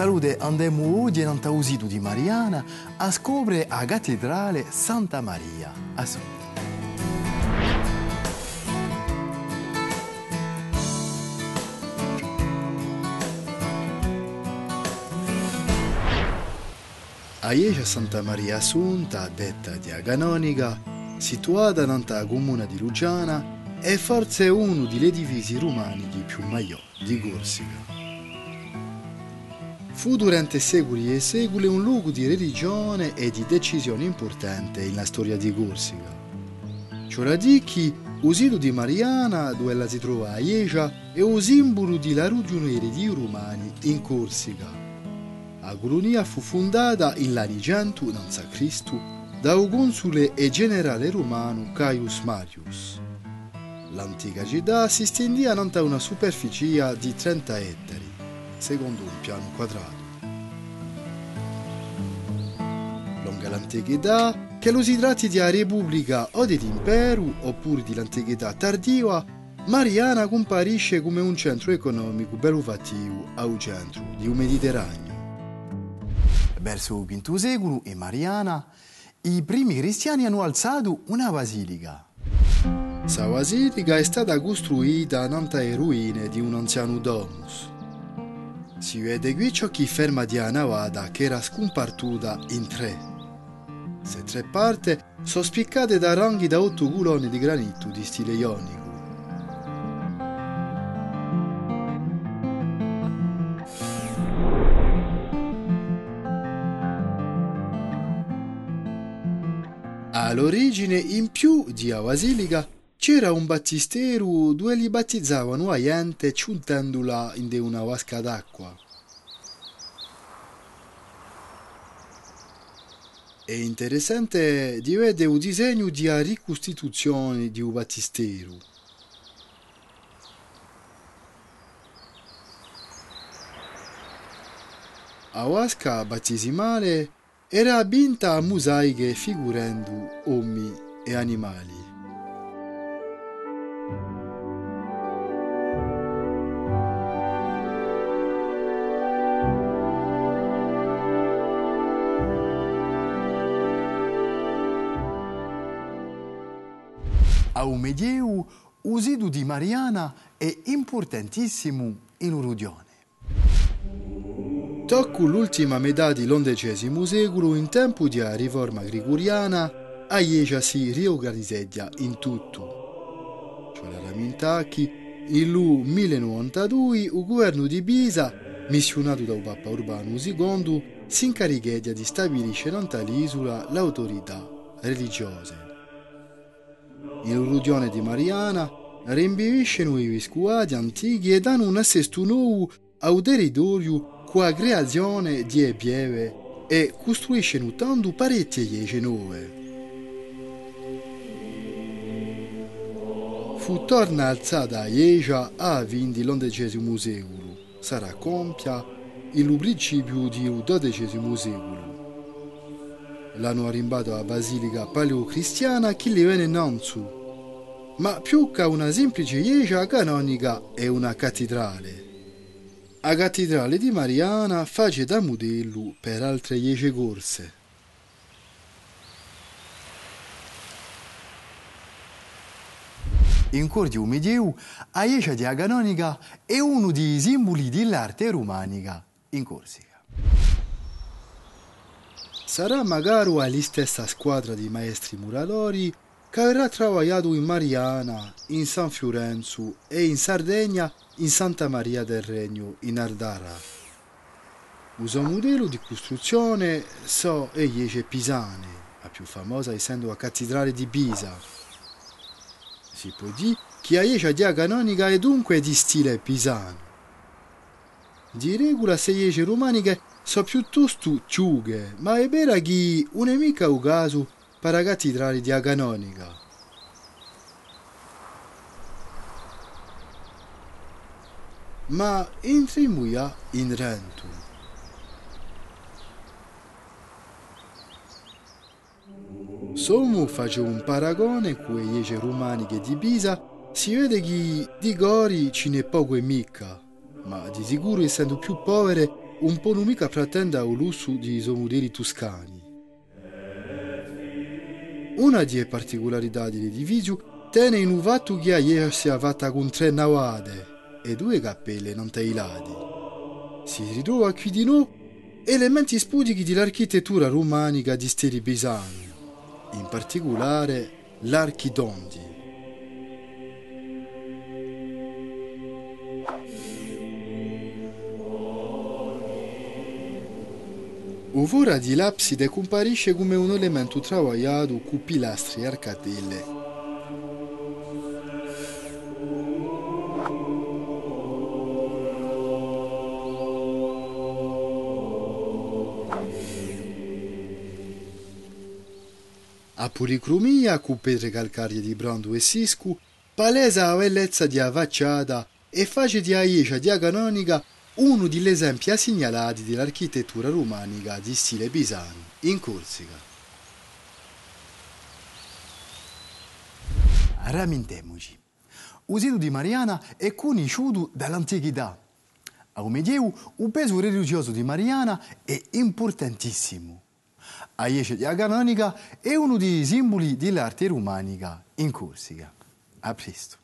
Salute andemmo oggi in Antausido di Mariana a scoprire la cattedrale Santa Maria a Iecia Santa Maria Assunta, detta Diaganonica, situata nella comune di Lugiana, è forse uno degli edifici romanici più maggiori di Corsica. Fu durante secoli e secoli un luogo di religione e di decisione importante nella storia di Corsica. Cioradicchi, il sito di Mariana, dove la si trova a Iecia, è un simbolo della ragioneria di romani in Corsica. La colonia fu fondata in l'anno 100 d.C. da un consule e generale romano Caius Marius. L'antica città si stendeva a una superficie di 30 ettari, secondo un piano quadrato. Lunga l'antichità, che lo si tratti di una repubblica o dell'impero oppure di l'antichità tardiva, Mariana comparisce come un centro economico bello fattivo al centro di un Mediterraneo. Verso il V secolo, in Mariana, i primi cristiani hanno alzato una basilica questa basilica è stata costruita nelle ruine di un anziano domus. Si vede che ferma di una navata che era scompartuta in tre. Queste tre parti sono spiccate da ranghi da otto colonne di granito di stile ionico. All'origine, in più di a basilica, c'era un battistero dove li battezzavano a gente ciuntandola in una vasca d'acqua. È interessante di vedere il disegno di ricostituzione di un battistero. La vasca battesimale era abbinta a mosaiche figurando uomini e animali. Au Medievo, usido di Mariana è importantissimo in Urudione. Tocco l'ultima metà dell'undicesimo secolo, in tempo di riforma grigoriana, a Iecia si riorganizza in tutto. Cioè la Ramintacchi, nel 1092 il governo di Pisa, missionato dal Papa Urbano II, si incarica di stabilire nell'isola l'autorità religiosa. Il rudione di Mariana rinviviscono i viscuati antichi e danno un assesto nuovo al territorio con la creazione di pieve e costruiscono tanto parecchie nuove. Fu torna alzata a Iecia a vindi l'undicesimo secolo. Sarà compia il principio di dodicesimo secolo. L'hanno arrimbato a basilica paleocristiana che li venne innanzi, ma più che una semplice chiesa canonica è una cattedrale. La cattedrale di Mariana face da modello per altre chiese corse. In cordio medievo, la chiesa di Canonica è uno dei simboli dell'arte romanica in Corsica. Sarà magari la stessa squadra di maestri muratori che avrà lavorato in Mariana, in San Fiorenzo e in Sardegna in Santa Maria del Regno in Ardara. Uso modello di costruzione so e Iece Pisane, la più famosa essendo la cattedrale di Pisa. Si può dire che la Iece dia canonica è dunque di stile pisano. Di regola se Iece romaniche so piuttosto ciughe, ma è vero che non è mica un caso per la cattedrale di Aganonica. Ma entriamo in Rento. Sommo faccio un paragone con iese romaniche di Pisa, si vede che di Gori ce n'è poco e mica, ma di sicuro essendo più povere un po' non mica pretenda il lusso di suoi modelli toscani. Una delle particolarità dell'edificio tiene in un fatto che ieri si è fatta con tre navate e due cappelle non tagliate. Si ritrova qui di noi elementi spudichi dell'architettura romanica di stili pisani, in particolare l'archidondi. Uvora di l'abside comparisce come un elemento travagliato con pilastri e arcatelle. A policromia, con pietre calcarie di brando e siscu, palesa la bellezza di avacciata e face di aiescia diacanonica uno degli esempi segnalati dell'architettura romanica di stile pisano in Corsica. Ramintemoci. Il di Mariana è conosciuto dall'antichità. A Medievo, il peso religioso di Mariana è importantissimo. A Iesce di Canonica è uno dei simboli dell'arte romanica in Corsica. A presto.